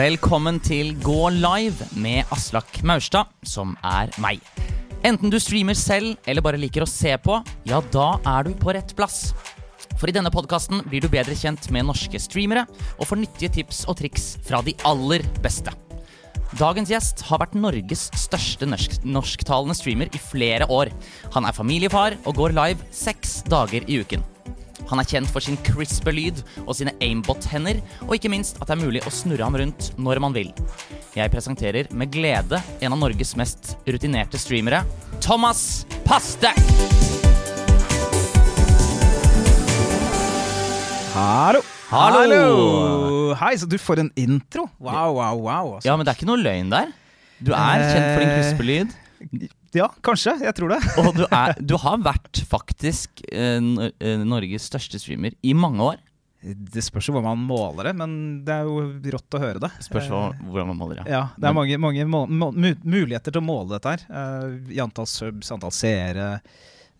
Velkommen til Gå live med Aslak Maurstad, som er meg. Enten du streamer selv eller bare liker å se på, ja, da er du på rett plass. For i denne podkasten blir du bedre kjent med norske streamere og får nyttige tips og triks fra de aller beste. Dagens gjest har vært Norges største norsk norsktalende streamer i flere år. Han er familiefar og går live seks dager i uken. Han er kjent for sin crispe lyd og sine aimbot-hender, og ikke minst at det er mulig å snurre ham rundt når man vil. Jeg presenterer med glede en av Norges mest rutinerte streamere, Thomas Paste! Hallo! Hallo! Hei, så du får en intro. Wow, wow, wow. Altså. Ja, men det er ikke noe løgn der. Du er kjent for din crispe lyd. Ja, kanskje. Jeg tror det. Og du, er, du har vært faktisk eh, eh, Norges største streamer i mange år. Det spørs jo hvor man måler det, men det er jo rått å høre det. Spørs hva- hvordan man måler, det. Ja, det er mange, mange må må muligheter til å måle dette her. Eh, I antall subs, antall seere,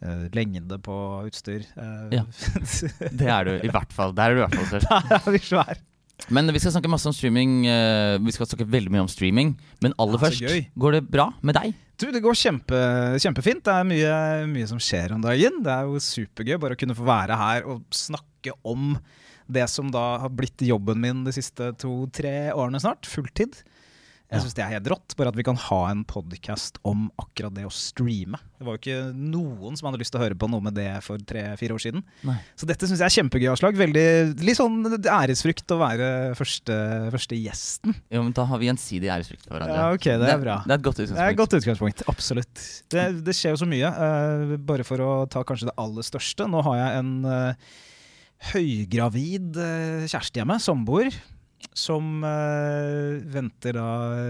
eh, lengde på utstyr. Ja. Det er du i hvert fall. Der er du i hvert fall. Der er vi svær. Men vi skal snakke masse om streaming. eh, vi skal snakke veldig mye om streaming. Men aller først, gøy. går det bra med deg? Du, det går kjempe, kjempefint. Det er mye, mye som skjer om dagen. Det er jo supergøy bare å kunne få være her og snakke om det som da har blitt jobben min de siste to-tre årene snart. Fulltid. Jeg syns det er helt rått, bare at vi kan ha en podkast om akkurat det å streame. Det var jo ikke noen som hadde lyst til å høre på noe med det for tre-fire år siden. Nei. Så dette syns jeg er kjempegøy, Aslak. Veldig, litt sånn æresfrykt å være første, første gjesten. Jo, men Da har vi gjensidig æresfrykt for hverandre. Ja, ok, det er bra. Det er et godt utgangspunkt. Det er et godt utgangspunkt, absolutt. Det, det skjer jo så mye. Uh, bare for å ta kanskje det aller største. Nå har jeg en uh, høygravid uh, kjæreste hjemme, samboer, som uh, venter da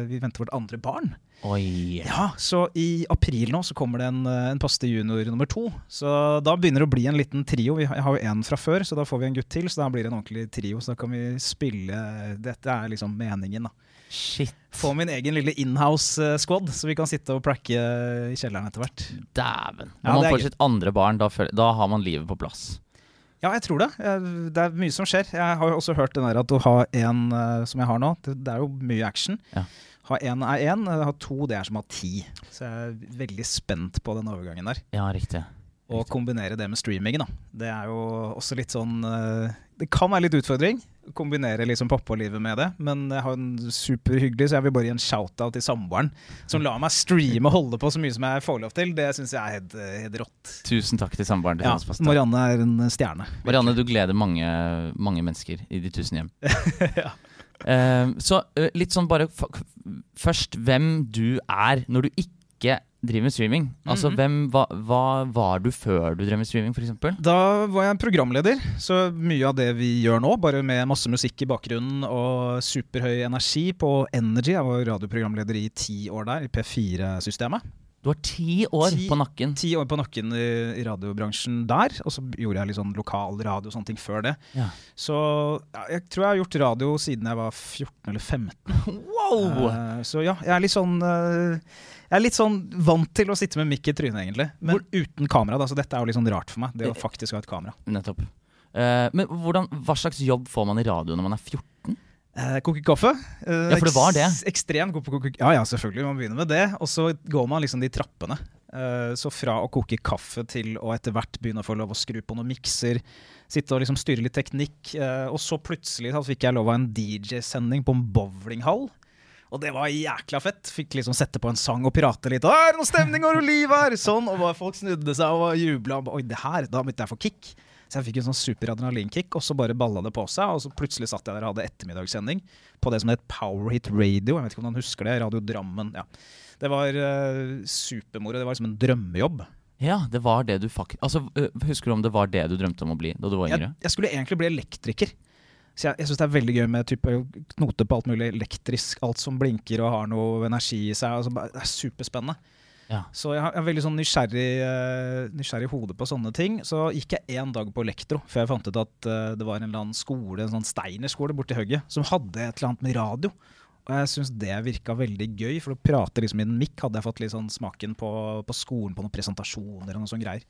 Vi venter vårt andre barn. Oi. Ja, Så i april nå så kommer det en, eh, en Paste junior nummer to. Så da begynner det å bli en liten trio. Vi har, jo én fra før, så da får vi en gutt til. Så da blir det en ordentlig trio. Så da kan vi spille Dette er liksom meningen, da. Shit. Få min egen lille inhouse-squad, så vi kan sitte og pracke i kjelleren etter hvert. Dæven. Når Ja, man får sitt andre barn, da, føler, da har man livet på plass. Ja, jeg tror det. Det er mye som skjer. Jeg har jo også hørt den der at å ha en eh, som jeg har nå, det, det er jo mye action. Ja. Ha én er én, ha to det er som å ha ti. Så jeg er veldig spent på den overgangen der. Ja, riktig. Og kombinere det med streaming. da. Det er jo også litt sånn eh, Det kan være litt utfordring å kombinere liksom pappalivet med det, men jeg har en superhyggelig, så jeg vil bare gi en shout-out til samboeren, som lar meg streame og holde på så mye som jeg får lov til. Det syns jeg er helt, helt rått. Tusen takk til samboeren til Ja, Marianne er en stjerne. Marianne, du gleder mange, mange mennesker i de tusen hjem. Ja. Eh, så eh, litt sånn bare først hvem du er når du ikke driver med streaming. Altså Mhm. hvem, hva, hva var du før du drev med streaming, f.eks.? Da var jeg programleder, så mye av det vi gjør nå, bare med masse musikk i bakgrunnen og superhøy energi på Energy. Jeg var radioprogramleder i ti år der, i P4-systemet. Du har ti år Ti- på nakken. Ti år på nakken i, i radiobransjen der, og så gjorde jeg litt sånn lokal radio og sånne ting før det. Ja. Så ja, jeg tror jeg har gjort radio siden jeg var 14 eller 15. Wow! Uh, så ja, jeg er litt sånn eh, Jeg er litt sånn vant til å sitte med mikk i trynet, egentlig. Men uten kamera, da, så dette er jo litt sånn rart for meg. Det å faktisk ha et kamera. Nettopp. Eh, men hvordan, hva slags jobb får man i radio når man er 14? Eh, koke kaffe. Eh, Ja, for det var det. eks- Ekstremt god på koke Ja, ja, selvfølgelig. Man begynner med det. Og så går man liksom de trappene. Eh, så fra å koke kaffe til å etter hvert begynne å få lov å skru på noen mikser, sitte og liksom styre litt teknikk. eh, og så plutselig så fikk jeg lov av en DJ-sending på en bowlinghall. Og det var jækla fett. Fikk liksom sette på en sang og pirate litt. «Å, Er det noe stemning og liv her? Sånn, og bare folk snudde seg og jubla. Oi, det her, da begynte jeg å få kick. Så jeg fikk en sånn super adrenalinkick, og så bare balla det på seg. Og så plutselig satt jeg der og hadde ettermiddagssending på det som het Power Hit Radio. Jeg vet ikke om noen husker det. Radio Drammen. ja. Det var uh, supermoro. Det var liksom en drømmejobb. Ja, det var det du faktisk Altså, Husker du om det var det du drømte om å bli da du var Jeg, yngre? jeg skulle egentlig bli elektriker. Så jeg, jeg syns det er veldig gøy med type knoter på alt mulig elektrisk. Alt som blinker og har noe energi i seg. Altså, det er superspennende. Ja. Så jeg har- veldig sånn nysgjerrig, eh, nysgjerrig hode på sånne ting. Så gikk jeg én dag på elektro, før jeg fant ut at eh, det var en eller annen skole, en sånn Steiner-skole borti Høgget, som hadde et eller annet med radio. Og jeg syns det virka veldig gøy, for å prate liksom i en mikk hadde jeg fått litt sånn smaken på, på skolen, på noen presentasjoner og noen sånne greier.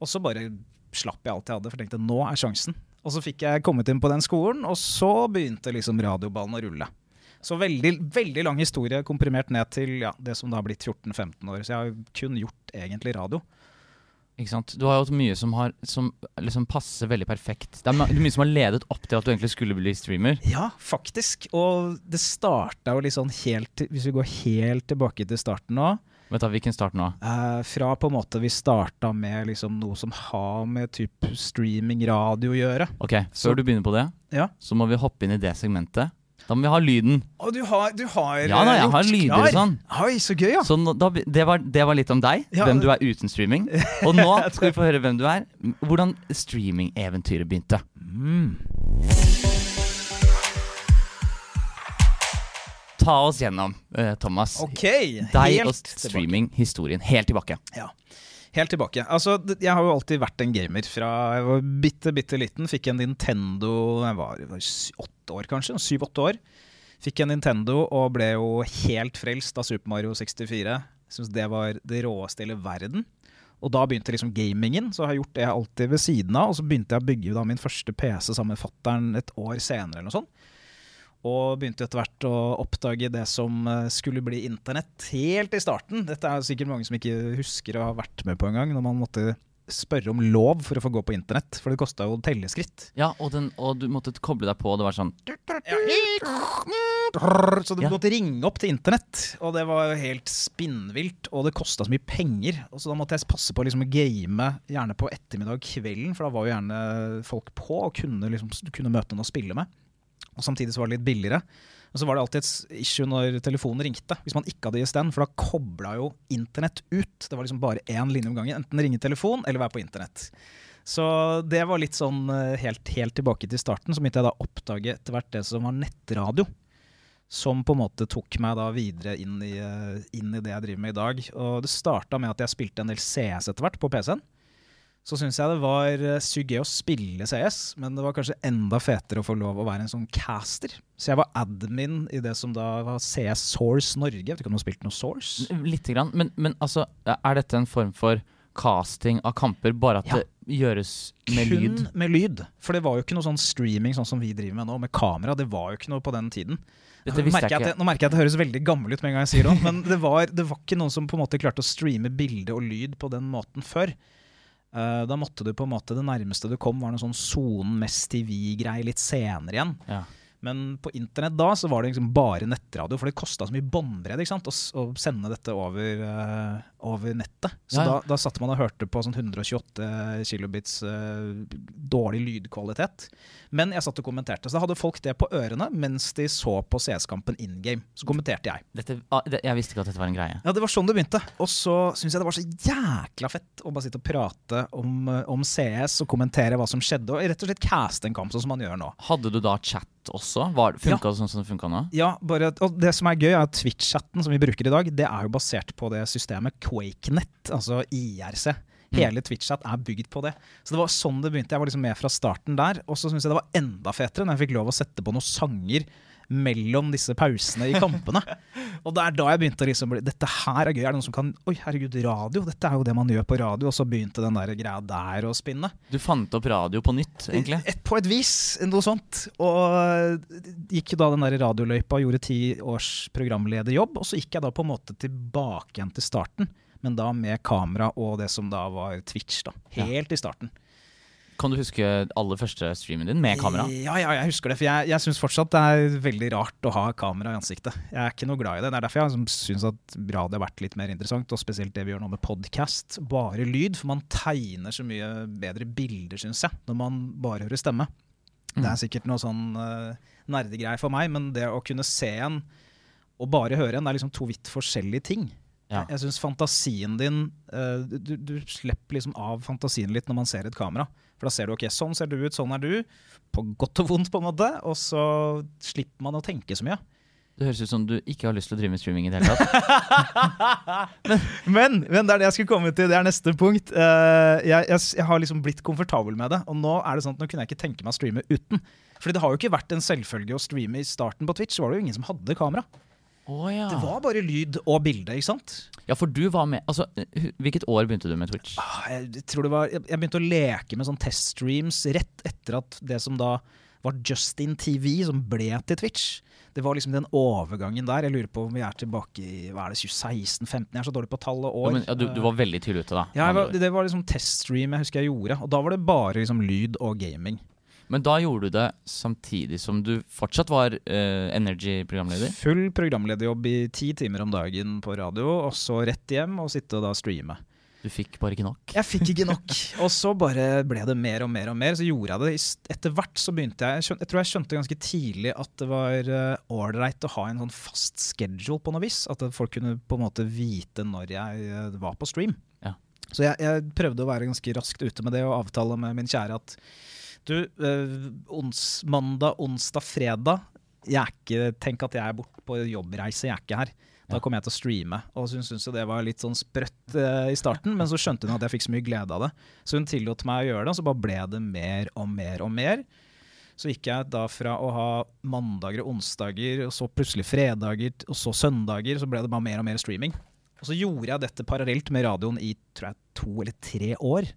Og så bare slapp jeg alt jeg hadde, for jeg tenkte nå er sjansen. Og så fikk jeg kommet inn på den skolen, og så begynte liksom radioballen å rulle. Så veldig, veldig lang historie komprimert ned til ja, det som da har blitt 14-15 år. Så jeg har kun gjort egentlig radio. Ikke sant? Du har jo hatt mye som, har, som liksom passer veldig perfekt. Det er mye som har ledet opp til at du egentlig skulle bli streamer. Ja, faktisk. Og det starta jo litt sånn helt Hvis vi går helt tilbake til starten nå. Vet du hvilken start nå? Eh, fra på en måte vi starta med liksom noe som har med typ streaming, radio å gjøre. Ok, Før Så- du begynner på det, Ja. så må vi hoppe inn i det segmentet. Da må vi ha lyden. Og du har, du har Ja da, jeg eh, har lyder og sånn. Oi, så gøy, ja. Så nå, da, det, var, det var litt om deg, Ja, hvem du er uten streaming. Og nå skal vi få høre hvem du er. Hvordan streamingeventyret begynte. Mm. Ta oss gjennom, eh, Thomas. Ok, Deg og streaming-historien. Helt tilbake. Ja. Helt tilbake. Altså, jeg har jo alltid vært en gamer. Fra jeg var bitte, bitte liten. Fikk en Nintendo jeg var, jeg var åtte år, kanskje. Syv-åtte år. Fikk en Nintendo og ble jo helt frelst av Super Mario 64. Syns det var det råeste i hele verden. Og da begynte liksom gamingen, så jeg har gjort det alltid ved siden av. Og så begynte jeg å bygge da min første PC sammen med fattern et år senere. eller noe sånt. Og begynte etter hvert å oppdage det som eh, skulle bli internett helt i starten. Dette er sikkert mange som ikke husker å ha vært med på en gang, når man måtte spørre om lov for å få gå på internett. For det kosta jo telleskritt. Ja, og, den, og du måtte koble deg på, og det var sånn Så du Ja. måtte ringe opp til internett, og det var jo helt spinnvilt. Og det kosta så mye penger. Og så da måtte jeg passe på liksom å game gjerne på ettermiddag kvelden, for da var jo gjerne folk på og kunne, liksom, kunne møte noen å spille med. Og samtidig så var det litt billigere. Og så var det alltid et issue når telefonen ringte, hvis man ikke hadde ISDN, for da kobla jo internett ut. Det var liksom bare én linje om gangen. Enten ringe telefon eller være på internett. Så det var litt sånn eh, helt, helt tilbake til starten. Så begynte jeg da å oppdage etter hvert det som var nettradio. Som på en måte tok meg da videre inn i, eh, inn i det jeg driver med i dag. Og det starta med at jeg spilte en del CS etter hvert på PC-en. Så syns jeg det var eh, sykt gøy å spille CS, men det var kanskje enda fetere å få lov å være en sånn caster. Så jeg var admin i det som da var CS Source Norge. Jeg vet ikke om du har spilt noe Source? Lite grann. Men, men altså, er dette en form for casting av kamper, bare at Ja. det gjøres med Kun lyd? med lyd. For det var jo ikke noe sånn streaming sånn som vi driver med nå, med kamera. Det var jo ikke noe på den tiden. Dette visste merker, jeg ikke. det, nå merker jeg at det høres veldig gammel ut med en gang jeg sier det, men det var, det var ikke noen som på en måte klarte å streame bilde og lyd på den måten før. Eh, da måtte du på en måte Det nærmeste du kom, var noe sånn Sonen Mest TV-greie litt senere igjen. Ja. Men på internett da så var det liksom bare nettradio, for det kosta så mye båndbredde? Å, å sende dette over, eh, over nettet. Så Ja, ja. Da, da satt man og hørte på sånn 128 kilobits uh, dårlig lydkvalitet. Men jeg satt og kommenterte, så da hadde folk det på ørene mens de så på CS-kampen in game. Så kommenterte jeg. Dette, ah, jeg visste ikke at dette var en greie. Ja, det var sånn det begynte. Og så syns jeg det var så jækla fett å bare sitte og prate om, eh, om CS og kommentere hva som skjedde, og rett og slett caste en kamp sånn som man gjør nå. Hadde du da chat også? Var- Funka det sånn som det funka nå? Ja, bare, og det som er gøy, er at Twitch-chatten som vi bruker i dag, det er jo basert på det systemet QuakeNet, altså IRC. Hele Twitch-chat er bygd på det. Så det var sånn det begynte. Jeg var liksom med fra starten der. Og så syns jeg det var enda fetere når jeg fikk lov å sette på noen sanger mellom disse pausene i kampene. og det er da jeg begynte å liksom bli Dette her er gøy. Er det noen som kan Oi, herregud, radio. Dette er jo det man gjør på radio. Og så begynte den der greia der å spinne. Du fant opp radio på nytt, egentlig? Et, på et vis, noe sånt. Og gikk jo da den der radioløypa, gjorde ti års programlederjobb, og så gikk jeg da på en måte tilbake igjen til starten. Men da med kamera og det som da var Twitch, da. Ja. Helt i starten. Kan du huske aller første streamen din med kamera? Ja, ja, jeg husker det. For jeg, jeg syns fortsatt det er veldig rart å ha kamera i ansiktet. Jeg er ikke noe glad i det. Det er derfor jeg syns at radio har vært litt mer interessant, og spesielt det vi gjør nå med podkast. Bare lyd, for man tegner så mye bedre bilder, syns jeg, når man bare hører stemme. Det er sikkert noe sånn uh, nerdegreie for meg, men det å kunne se en og bare høre en, det er liksom to vidt forskjellige ting. Ja. Jeg syns fantasien din uh, du, du slipper liksom av fantasien litt når man ser et kamera. For da ser du ok, sånn ser du ut, sånn er du. På godt og vondt, på en måte. Og så slipper man å tenke så mye. Det høres ut som du ikke har lyst til å drive med streaming i det hele tatt. Men, men det er det jeg skulle komme til. Det er neste punkt. Uh, jeg, jeg, jeg har liksom blitt komfortabel med det. Og nå er det sånn at nå kunne jeg ikke tenke meg å streame uten. Fordi det har jo ikke vært en selvfølge å streame i starten på Twitch. Så var det jo ingen som hadde kamera. Å ja. Det var bare lyd og bilde, ikke sant? ja, for du var med Altså, hvilket år begynte du med Twitch? Ah, Jeg tror det var Jeg begynte å leke med sånn teststreams rett etter at det som da var Justin TV, som ble til Twitch. Det var liksom den overgangen der. Jeg lurer på om vi er tilbake i hva er det, 2016-15? Jeg er så dårlig på tall og år. men, ja, du, du var veldig tidlig ute, da. Ja, var, det var liksom teststream jeg husker jeg gjorde. Og da var det bare liksom lyd og gaming. Men da gjorde du det samtidig som du fortsatt var uh, Energy-programleder? Full programlederjobb i ti timer om dagen på radio, og så rett hjem og sitte og da streame. Du fikk bare ikke nok? Jeg fikk ikke nok. Og så bare ble det mer og mer og mer. Så gjorde jeg det. Etter hvert så begynte jeg Jeg, tror jeg skjønte ganske tidlig at det var ålreit å ha en sånn fast schedule på noe vis. At folk kunne på en måte vite når jeg eh, var på stream. Ja. Så jeg, jeg prøvde å være ganske raskt ute med det og avtale med min kjære at du, eh, ons, mandag, onsdag, fredag ikke, Tenk at jeg er borte på jobbreise, jeg er ikke her. Da kom jeg til å streame. Og hun syntes jo det var litt sånn sprøtt eh, i starten, men så skjønte hun at jeg fikk så mye glede av det. Så hun tillot meg å gjøre det, og så bare ble det mer og mer og mer. Så gikk jeg da fra å ha mandager og onsdager, og så plutselig fredager, og så søndager, så ble det bare mer og mer streaming. Og så gjorde jeg dette parallelt med radioen i tror jeg, to eller tre år.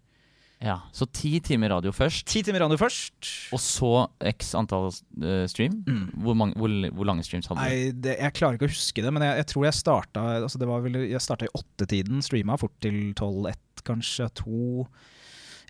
Ja, Så ti timer radio først, Ti timer radio først. og så x antall eh, stream? Mm. Hvor, mange, hvor, hvor lange streams hadde du? Nei, det, jeg klarer ikke å huske det, men jeg, jeg tror jeg starta altså det var vel, Jeg starta i åttetiden, streama fort til tolv-ett, kanskje to.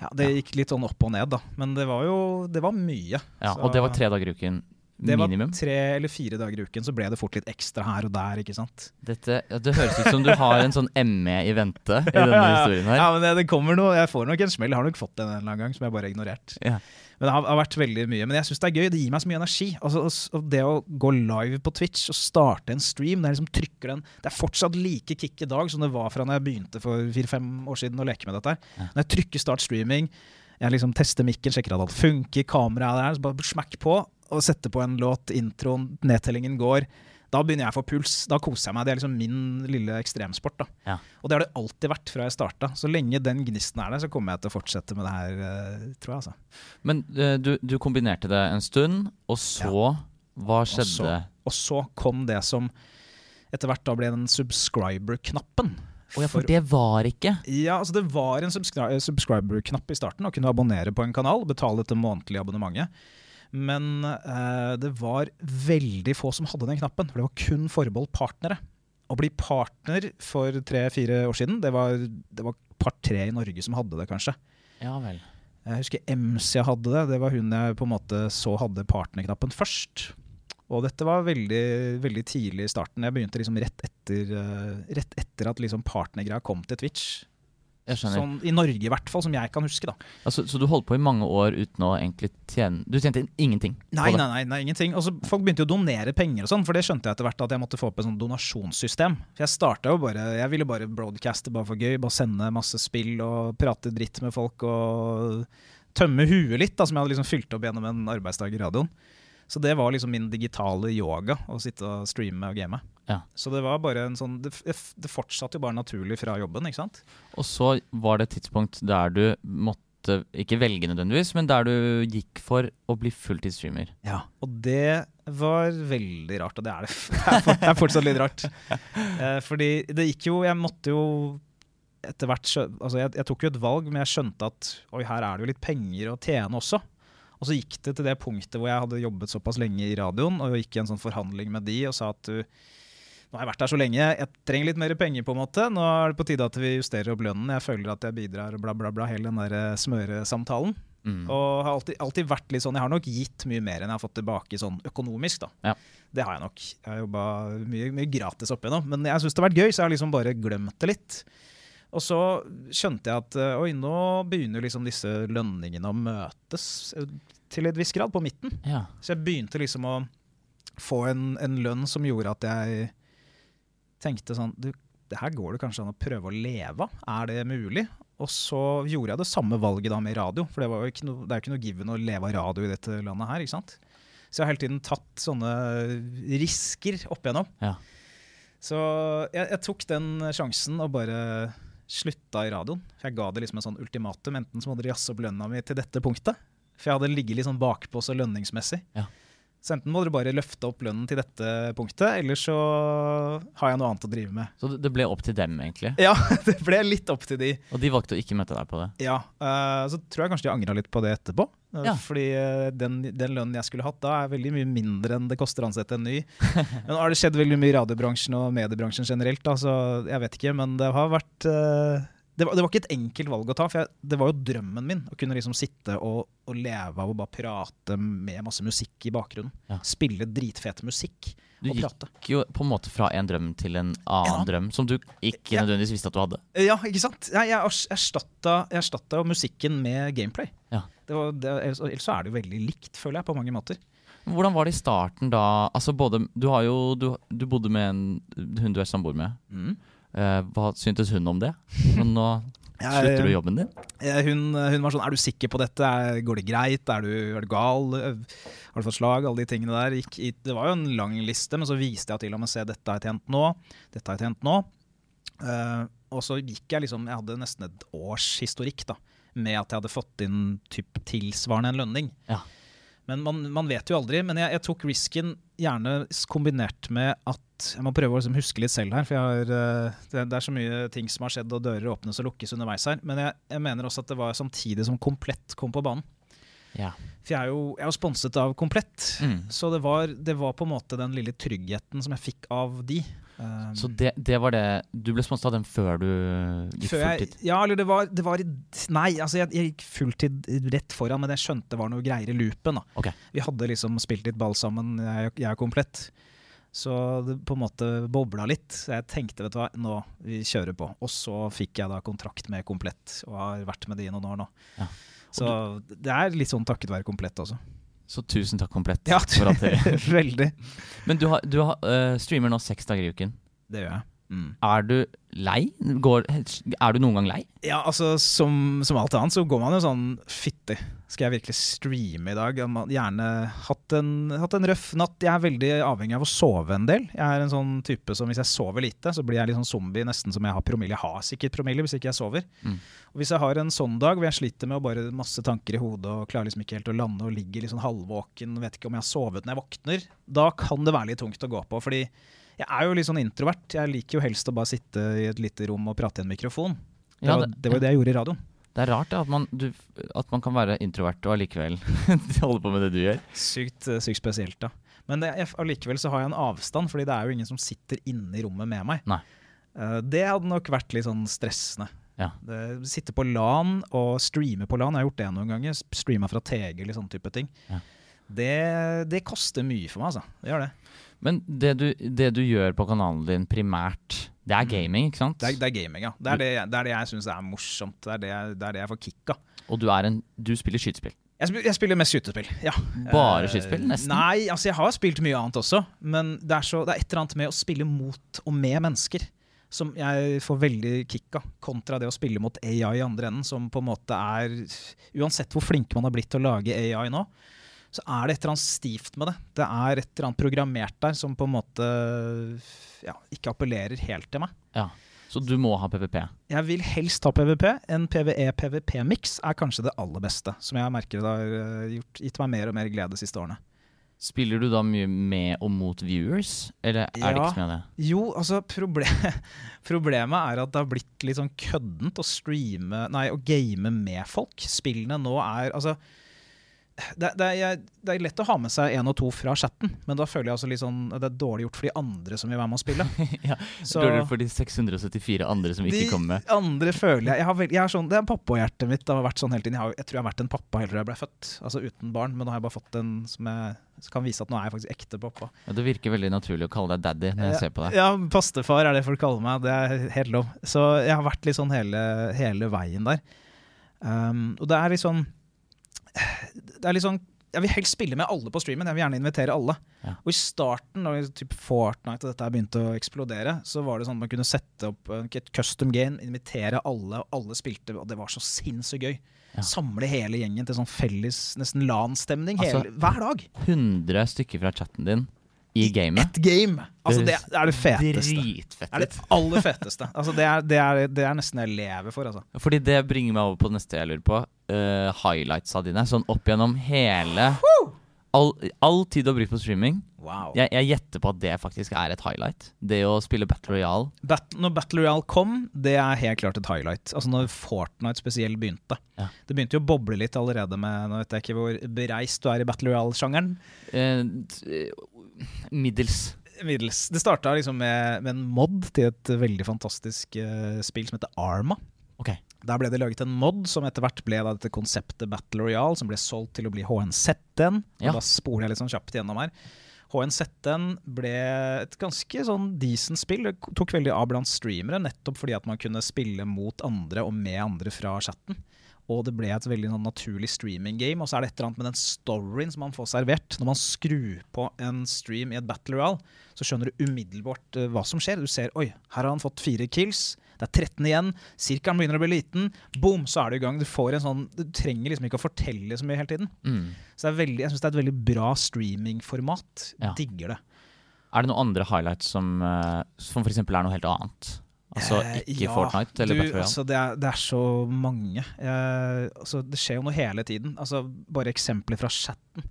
Ja, Det Ja. gikk litt sånn opp og ned, da. Men det var jo det var mye. Ja, Så Og det var tre dager i uken det var minimum? tre eller fire dager i uken, så ble det fort litt ekstra her og der, ikke sant. Dette, ja, det høres ut som du har en sånn ME i vente i denne historien her. Ja, men det, det kommer noe. Jeg får nok en smell. Jeg har nok fått den en eller annen gang som jeg bare har ignorert. Ja. Men det har, har vært veldig mye. Men jeg syns det er gøy. Det gir meg så mye energi. Altså, og det å gå live på Twitch og starte en stream, det liksom den Det er fortsatt like kick i dag som det var fra når jeg begynte for fire-fem år siden å leke med dette. her. Når jeg trykker start streaming, jeg liksom tester mikken, sjekker at alt funker, kameraet er der, så bare smakk på og setter på en låt, introen, nedtellingen går. Da begynner jeg å få puls. Da koser jeg meg. Det er liksom min lille ekstremsport. Ja. Og det har det alltid vært fra jeg starta. Så lenge den gnisten er der, så kommer jeg til å fortsette med det her, eh, tror jeg. altså. Men eh, du, du kombinerte det en stund, og så Hva Og skjedde? så, og så kom det som etter hvert da ble den subscriber-knappen. Oh ja, for det var ikke Ja, altså Det var en subscri subscriber-knapp i starten, å kunne abonnere på en kanal, betale dette månedlige abonnementet. Men eh, det var veldig få som hadde den knappen, for det var kun forbeholdt partnere. Å bli partner for tre-fire år siden, det var, det var par-tre i Norge som hadde det, kanskje. Ja vel. Jeg husker MC hadde det. Det var hun jeg på en måte så hadde partnerknappen først. Og dette var veldig, veldig tidlig i starten. Jeg begynte liksom rett etter, eh, rett etter at liksom partnergreia kom til Twitch. Sånn, I Norge i hvert fall, som jeg kan huske. da. Altså, så du holdt på i mange år uten å egentlig tjene Du tjente ingenting? Nei, nei, nei, nei ingenting. Altså, Folk begynte jo å donere penger, og sånn, for det skjønte jeg etter hvert at jeg måtte få opp et sånn donasjonssystem. For Jeg starta jo bare, jeg ville bare broadcaste bare for gøy, bare sende masse spill og prate dritt med folk og tømme huet litt, da, som jeg hadde liksom fylt opp gjennom en arbeidsdag i radioen. Så det var liksom min digitale yoga, å sitte og streame og game. Ja. Så det var bare en sånn Det, det fortsatte jo bare naturlig fra jobben, ikke sant? Og så var det et tidspunkt der du måtte ikke velge nødvendigvis, men der du gikk for å bli fulltidsstreamer. Ja. Og det var veldig rart, og det er det. Det er, fortsatt litt rart. Eh, fordi det gikk jo Jeg måtte jo etter hvert altså jeg, jeg tok jo et valg, men jeg skjønte at oi, her er det jo litt penger å tjene også. Og så gikk det til det punktet hvor jeg hadde jobbet såpass lenge i radioen og gikk i en sånn forhandling med de og sa at du, nå har jeg vært her så lenge, jeg trenger litt mer penger på en måte. Nå er det på tide at vi justerer opp lønnen. Jeg føler at jeg bidrar, bla, bla, bla, hele den der eh, smøresamtalen. Mm. Og har alltid, alltid vært litt sånn Jeg har nok gitt mye mer enn jeg har fått tilbake sånn økonomisk, da. Ja. Det har jeg nok. Jeg har jobba mye, mye gratis opp igjennom. Men jeg syns det har vært gøy, så jeg har liksom bare glemt det litt. Og så skjønte jeg at eh, oi, nå begynner liksom disse lønningene å møtes eh, til et visst grad, på midten. Ja. Så jeg begynte liksom å få en, en lønn som gjorde at jeg tenkte sånn du, det her går det kanskje an å prøve å leve av. Er det mulig? Og så gjorde jeg det samme valget da med radio, for det, var jo ikke no, det er jo ikke noe given å leve av radio i dette landet her. ikke sant? Så jeg har hele tiden tatt sånne risker opp igjennom. Ja. Så jeg, jeg tok den sjansen og bare slutta i radioen. For jeg ga det liksom en sånn ultimatum. Enten så må dere jazze opp lønna mi til dette punktet. For jeg hadde ligget litt sånn bakpå så lønningsmessig. Ja. Så enten må dere bare løfte opp lønnen til dette punktet, eller så har jeg noe annet å drive med. Så det- ble opp til dem, egentlig. Ja, det ble litt opp til de. Og de valgte å ikke møte deg på det. Ja, Uh, Så tror jeg kanskje de angra litt på det etterpå. Uh, Ja. Fordi eh, den, den lønnen jeg skulle hatt da, er veldig mye mindre enn det koster å ansette en ny. Men nå har det skjedd veldig mye i radiobransjen og mediebransjen generelt, da, så jeg vet ikke. Men det har vært eh, det var, det var ikke et enkelt valg å ta, for jeg, det var jo drømmen min å kunne liksom sitte og, og leve av å bare prate med masse musikk i bakgrunnen. Ja. Spille dritfet musikk Du og gikk jo på en måte fra en drøm til en annen Ja. drøm, som du ikke nødvendigvis visste at du hadde. Ja, ikke sant? Jeg, jeg erstatta, jo musikken med gameplay. Ja. Det var, det, ellers så er det jo veldig likt, føler jeg, på mange måter. Hvordan var det i starten da? Altså både, Du har jo Du, du bodde med en hun du er samboer med. Mm. Eh, hva syntes hun om det? Men nå slutter du jobben din? Hun, hun var sånn Er du sikker på dette? Går det greit? Er du, er du gal? Eh, Har du fått slag? Alle de tingene der. Gikk det var jo en lang liste, men så viste jeg til og med se dette har jeg tjent nå. Dette har jeg tjent nå. Uh, og så gikk jeg liksom Jeg hadde nesten et års historikk da med at jeg hadde fått inn typ tilsvarende en lønning. Ja. Men man, man vet jo aldri. Men jeg, jeg tok risken gjerne kombinert med at Jeg må prøve å liksom huske litt selv her, for har, eh, det, det er så mye ting som har skjedd, og dører åpnes og lukkes underveis her. Men jeg, jeg mener også at det var samtidig som Komplett kom på banen. Ja. For jeg er jo, jeg er jo sponset av Komplett. Mm. Så det var, det var på en måte den lille tryggheten som jeg fikk av de. Um, Så det, det var det Du ble sponset av den før du gikk før jeg, fulltid? ja, eller det var, det var Nei, altså jeg, jeg gikk fulltid rett foran, men jeg skjønte det var noe greier i loopen. da. Okay. Vi hadde liksom spilt litt ball sammen, jeg, jeg er komplett. Så det på en måte bobla litt. Så jeg tenkte vet du hva, nå vi kjører på. Og så fikk jeg da kontrakt med Komplett, og har vært med de i noen år nå. Ja. Så det er litt sånn takket være Komplett også. Så tusen takk komplett. Ja, for at det, veldig. men du, har, du har, uh, streamer nå seks dager i uken. Det gjør jeg. Mm. Er du lei? Går, er du noen gang lei? Ja, altså som, som alt annet så går man jo sånn Fytti, skal jeg virkelig streame i dag? Gjerne hatt en, hatt en røff natt. Jeg er veldig avhengig av å sove en del. Jeg er en sånn type som hvis jeg sover lite, så blir jeg litt sånn zombie, nesten som jeg har promille. Jeg har sikkert promille hvis ikke jeg sover. Mm. Og hvis jeg har en sånn dag hvor jeg sliter med å bare masse tanker i hodet og klarer liksom ikke helt å lande og ligger litt sånn halvvåken, vet ikke om jeg har sovet når jeg våkner, da kan det være litt tungt å gå på. fordi jeg er jo litt sånn introvert. Jeg liker jo helst å bare sitte i et lite rom og prate i en mikrofon. Det, Ja, var, det- det var jo det jeg gjorde i radioen. Det er rart det, at, man, du, at man kan være introvert og allikevel holde på med det du gjør. Sykt, eh, sykt spesielt, da. Men det, jeg- allikevel så har jeg en avstand, fordi det er jo ingen som sitter inne i rommet med meg. Nei. Eh, det hadde nok vært litt sånn stressende. Ja. Det, sitte på LAN og streame på LAN, jeg har gjort det noen ganger. Streama fra TG eller sånne type ting. Ja. Det, det koster mye for meg, altså. Det gjør det. Men det du, det du gjør på kanalen din primært, det er gaming, ikke sant? Det er, det er gaming, ja. Det er det, det, er jeg syns er morsomt. Det er det, jeg- det er jeg får kick av. Og du, en, du spiller skytespill. Jeg, spil, jeg spiller mest skytespill, ja. Bare Eh, skytespill, nesten? Nei, altså jeg har spilt mye annet også. Men det er, så, det er et eller annet med å spille mot og med mennesker som jeg får veldig kick av, kontra det å spille mot AI i andre enden, som på en måte er Uansett hvor flinke man har blitt til å lage AI nå, så er det et eller annet stivt med det. Det er et eller annet programmert der som på en måte ja, ikke appellerer helt til meg. Ja. Så du må ha PVP. Jeg vil helst ha PVP. En PVE-PVP-miks er kanskje det aller beste, som jeg merker det har eh, gjort, gitt meg mer og mer glede de siste årene. Spiller du da mye med og mot viewers, eller er det ikke så mye av det? Jo, altså proble Problemet er at det har blitt litt sånn køddent å streame Nei, å game med folk. Spillene nå er Altså det, det, er, det er lett å ha med seg én og to fra chatten, men da føler jeg altså litt sånn det er dårlig gjort for de andre som vil være med å spille. ja. Så- Dårligere for de 674 andre som ikke kommer med. De andre føler jeg Jeg har, vel, jeg sånn, Det er pappahjertet mitt. Det har vært sånn hele tiden Jeg, har, jeg tror jeg har vært en pappa helt til jeg ble født. Altså uten barn, men nå har jeg bare fått en som, jeg, kan vise at nå er jeg faktisk ekte pappa. Ja, det virker veldig naturlig å kalle deg daddy når jeg ser på deg. Ja, pastefar er det folk kaller meg. Det er helt lov. Så jeg har vært litt sånn hele, hele veien der. Um, og det er litt sånn Det er litt sånn Jeg vil helst spille med alle på streamen. Jeg vil gjerne invitere alle. Ja. Og i starten, da typ Fortnite og dette begynte å eksplodere, så var det sånn at man kunne sette opp et custom game, invitere alle, og alle spilte, og det var så sinnssykt gøy. Ja. Samle hele gjengen til sånn felles, nesten LAN-stemning Altså, hver dag. 100 stykker fra chatten din i gamet. Ett game! Altså, det, er det feteste. Dritfett. Det er det aller feteste. Altså, det, er, det, er, det er nesten det jeg lever for. Altså. Fordi det bringer meg over på det neste jeg lurer på. Uh, highlightsa dine. Sånn opp gjennom hele All, all tid du har brukt på streaming. Wow. Jeg, jeg gjetter på at det faktisk er et highlight. Det å spille Battle Royale. Bat når Battle Royale kom, det er helt klart et highlight. Altså Når Fortnite spesielt begynte. Ja. Det begynte jo å boble litt allerede med Nå vet jeg ikke hvor bereist du er i Battle Royale-sjangeren. Eh, eh, middels. Middels. Det starta liksom med, med en mod til et veldig fantastisk uh, spill som heter Arma. Ok. Der ble det laget en mod som etter hvert ble da dette konseptet Battle Royale, som ble solgt til å bli HNZ-en. Ja. Da spoler jeg litt sånn kjapt gjennom her. HNZ-en ble et ganske sånn decent spill. Det tok veldig av blant streamere, nettopp fordi at man kunne spille mot andre og med andre fra chatten. Og det ble et veldig sånn naturlig streaming-game. Og så er det et eller annet med den storyen som man får servert. Når man skrur på en stream i et Battle Royale, så skjønner du umiddelbart eh, hva som skjer. Du ser oi, her har han fått fire kills. Det er 13 igjen. Sirkelen begynner å bli liten. Boom, så er du i gang. Du, får en sånn, du trenger liksom ikke å fortelle så mye hele tiden. Mm. Så det er veldig, jeg syns det er et veldig bra streamingformat. Ja. Digger det. Er det noen andre highlights som, uh, som f.eks. er noe helt annet? Altså Eh, ikke ja, Fortnite eller du, Battle Royale? Altså, det, er, det er så mange. Jeg, altså, det skjer jo noe hele tiden. Altså, bare eksempler fra chatten.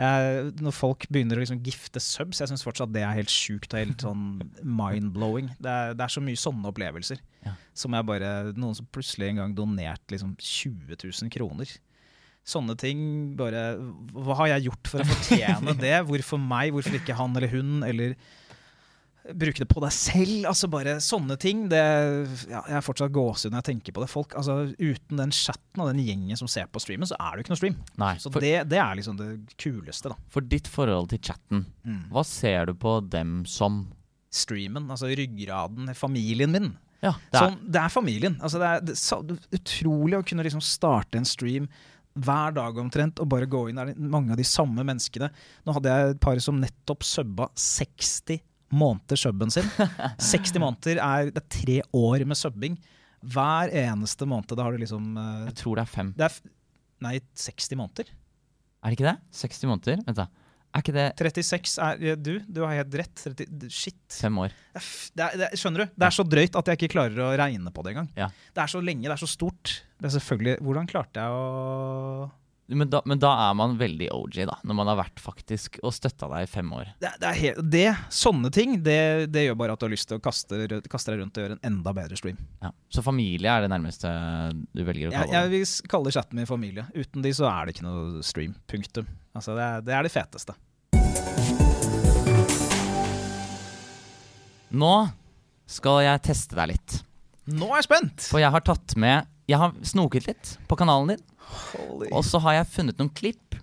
Jeg, når folk begynner å liksom gifte subs, jeg syns fortsatt det er helt sjukt og helt sånn mind-blowing. Det, det er så mye sånne opplevelser. Ja. Som jeg bare Noen som plutselig en gang donerte liksom 20 000 kroner. Sånne ting bare Hva har jeg gjort for å fortjene det? Hvorfor meg? Hvorfor ikke han eller hun? Eller bruke det på deg selv. Altså bare Sånne ting. Det, ja, jeg er fortsatt gåsehud når jeg tenker på det. Folk, altså Uten den chatten og den gjengen som ser på streamen, så er det jo ikke noe stream. Nei. Så For, det, det er liksom det kuleste, da. for ditt forhold til chatten, hva ser du på dem som? Streamen, altså ryggraden, familien min. Ja, det er, Sånn, det er familien. Altså det, er, det så utrolig å kunne liksom starte en stream hver dag omtrent og bare gå inn der. Mange av de samme menneskene. Nå hadde jeg et par som nettopp subba 60 måneder subben sin. 60 måneder er, det er tre år med subbing. Hver eneste måned. Da har du liksom uh, jeg tror det er fem. det er, Nei, 60 måneder. Er det ikke det? 60 måneder? Vent, da. Er ikke det 36 er Du, du har helt rett. 30, shit. fem år? Det er, det er, skjønner du? Det er så drøyt at jeg ikke klarer å regne på det engang. Ja. Det er så lenge, det er så stort. Det er selvfølgelig Hvordan klarte jeg å Men da, men da er man veldig OG, da. Når man har vært faktisk og støtta deg i fem år. det, det helt, det, Sånne ting det, det gjør bare at du har lyst til å kaste, kaste deg rundt og gjøre en enda bedre stream. Ja. Så familie er det nærmeste du velger å Jeg, kalle jeg det? vil s- kalle chatten min familie. Uten de så er det ikke noe stream. Punktum. Altså, det, er, det er det feteste. Nå skal jeg teste deg litt. Nå er jeg spent! For jeg har tatt med Jeg har snoket litt på kanalen din. Holy. Og så har jeg funnet noen klipp.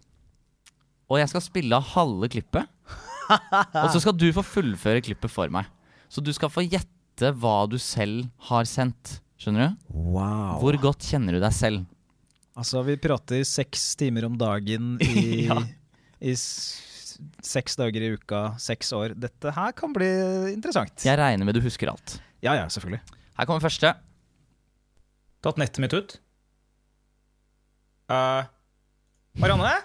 Og jeg skal spille av halve klippet. Og så skal du få fullføre klippet for meg. Så du skal få gjette hva du selv har sendt. Skjønner du? Wow. Hvor godt kjenner du deg selv? Altså, vi prater seks timer om dagen i, Ja. i seks dager i uka, seks år. Dette her kan bli interessant. Jeg regner med du husker alt. Ja, ja, selvfølgelig. Her kommer første. Tatt nettet mitt ut. Uh, Marianne?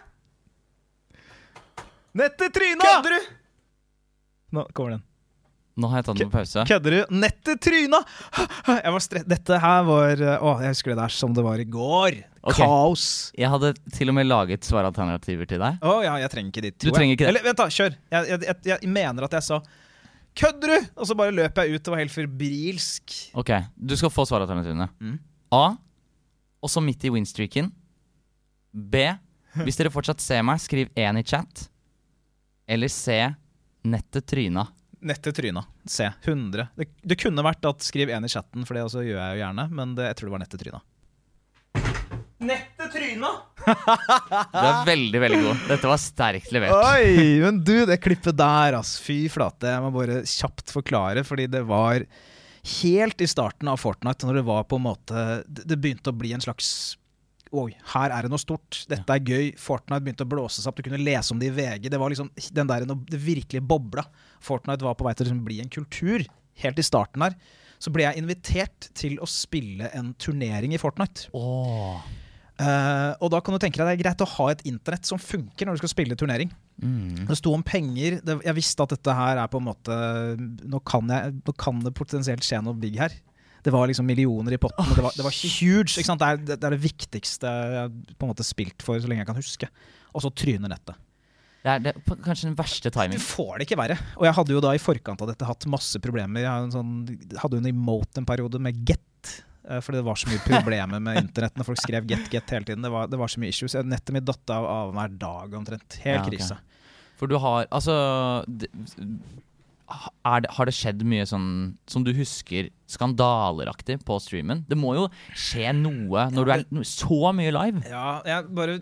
Nettet tryna! Kødder du? Nå kommer den. Nå har jeg tatt den på pause. Kødder du? Nettet tryna! Jeg var stre Dette her var Å, jeg husker det der som det var i går. Okay. Kaos. Jeg hadde til og med laget svaralternativer til deg. Å ja, jeg trenger ikke ditt. Du trenger ikke det. Eller vent, da. Kjør. Jeg, jeg, jeg, jeg mener at jeg sa Kødder du?! Og så bare løp jeg ut og var helt febrilsk. Ok, Du skal få svaralternativene. Mm. A. Også midt i winstreaken. B. Hvis dere fortsatt ser meg, skriv 1 i chat. Eller C. Nettet tryna. Nettet tryna. C. 100. Det, det kunne vært at skriv én i chatten, for det også gjør jeg jo gjerne, men det, jeg tror det var nettet tryna. Nettet tryna! Du er veldig, veldig god. Dette var sterkt levert. Oi, men du, det klippet der, ass. Fy flate. Jeg må bare kjapt forklare, fordi det var helt i starten av Fortnite, når det var på en måte Det begynte å bli en slags Oi, her er det noe stort. Dette er gøy. Fortnite begynte å blåse seg opp. Du kunne lese om det i VG. Det var liksom den der, det virkelig bobla. Fortnite var på vei til å liksom bli en kultur. Helt i starten her. Så ble jeg invitert til å spille en turnering i Fortnite. Åh. Eh, og da kan du tenke deg det er greit å ha et internett som funker når du skal spille turnering. Mm. Det sto om penger. Det, jeg visste at dette her er på en måte Nå kan, jeg, nå kan det potensielt skje noe big her. Det var liksom millioner i potten. Oh, det, var, det var huge. Det, er, det, er det viktigste jeg har på en måte spilt for så lenge jeg kan huske. Og så tryner nettet. Det er det, kanskje den verste Du får det ikke verre. Og jeg hadde jo da i forkant av dette hatt masse problemer. Jeg hadde en sånn, hadde jo en emote en periode med get. Eh, Fordi det var så mye problemer med internett når folk skrev get, get hele tiden. Det var, det var så mye issues. Nettet mitt datt av annenhver dag omtrent. Helt Ja, krise. krise. For du har Altså det, det, Har det skjedd mye sånn som du husker skandaleraktig på streamen? Det må jo skje noe når du er så mye live? Ja, jeg bare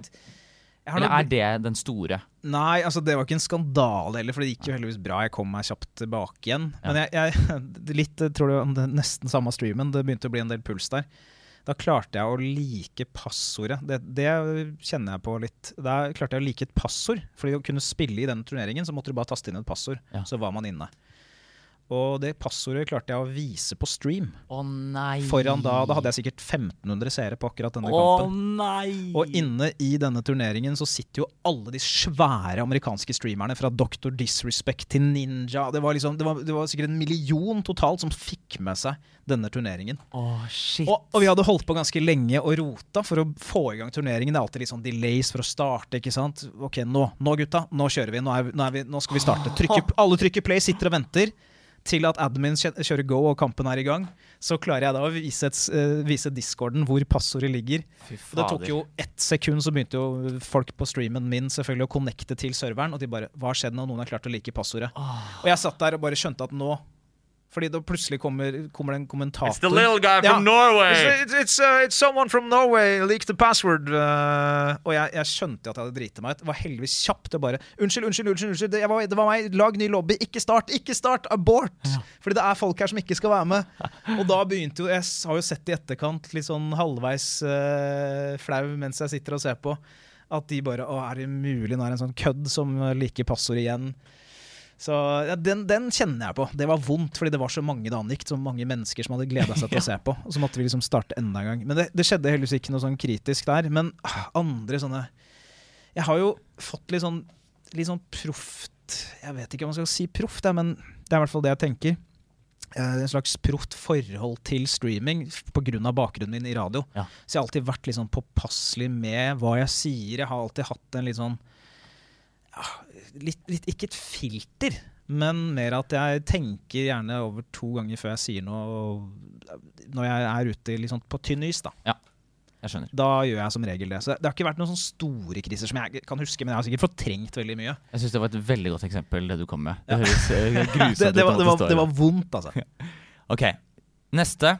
Eller nok- er det den store? Nei, altså det var ikke en skandale heller, for det gikk jo heldigvis bra. Jeg kom meg kjapt tilbake igjen. Men jeg, jeg litt, tror det var nesten samme streamen. Det begynte å bli en del puls der. Da klarte jeg å like passordet. Det, det kjenner jeg på litt. Da klarte jeg å like et passord. Fordi å kunne spille i denne turneringen, så måtte du bare taste inn et passord. Ja. Så var man inne. Og det passordet klarte jeg å vise på stream. Å nei. Foran da, da hadde jeg sikkert 1500 seere på akkurat denne Å kampen. nei. Og inne i denne turneringen så sitter jo alle de svære amerikanske streamerne, fra Dr. Disrespect til Ninja. Det var, liksom, det var, det var sikkert en million totalt som fikk med seg denne turneringen. Å, shit. Og, og vi hadde holdt på ganske lenge og rota for å få i gang turneringen. Det er alltid litt sånn delays for å starte. ikke sant? Ok, nå, nå gutta, nå kjører vi. Nå, vi- nå, vi, nå skal vi starte. Trykker, alle trykker play, sitter og venter til at admin kjører go og kampen er i gang. Så klarer jeg da å vise, et, eh, vise discorden hvor passordet ligger. Det tok jo ett sekund, så begynte jo folk på streamen min selvfølgelig å connecte til serveren. Og de bare Hva har skjedd nå? Noen har klart å like passordet. Og jeg satt der og bare skjønte at nå Fordi da plutselig kommer, kommer det en kommentator guy from It's, it's, uh, it's someone from Norway leaked the password. uh, og jeg, jeg skjønte at jeg hadde driti meg ut. Det var heldigvis kjapt. Og bare Unnskyld, unnskyld, unnskyld. unnskyld. Det, var, det var meg. Lag ny lobby. Ikke start, ikke start! Abort! Fordi det er folk her som ikke skal være med. Og da begynte jo Jeg har jo sett i etterkant, litt sånn halvveis uh, flau mens jeg sitter og ser på, at de bare Å, er det mulig? Nå er det en sånn kødd som uh, liker passord igjen. Så ja, den, den kjenner jeg på. Det var vondt, fordi det var så mange det angikk. Så mange mennesker som hadde gleda seg til å se på. Og så måtte vi liksom starte enda en gang. Men det, det skjedde heldigvis ikke noe sånn kritisk der. Men ah, andre sånne Jeg har jo fått litt sånn Litt sånn proft Jeg vet ikke om man skal si proft, men det er i hvert fall det jeg tenker. Eh, En slags proft forhold til streaming pga. bakgrunnen min i radio. Ja. Så jeg har alltid vært litt sånn påpasselig med hva jeg sier. Jeg har alltid hatt en litt sånn ja, litt, litt, Ikke et filter, men mer at jeg tenker gjerne over to ganger før jeg sier noe når jeg er ute liksom, på tynn is. Da Jeg skjønner. Da gjør jeg som regel det. Så det har ikke vært noen sånne store kriser som jeg kan huske, men jeg har sikkert fortrengt veldig mye. Jeg syns det var et veldig godt eksempel, det du kom med. Det høres eh, grusomt Det, ut. det, var, det, var, det var vondt, altså. Ok, neste.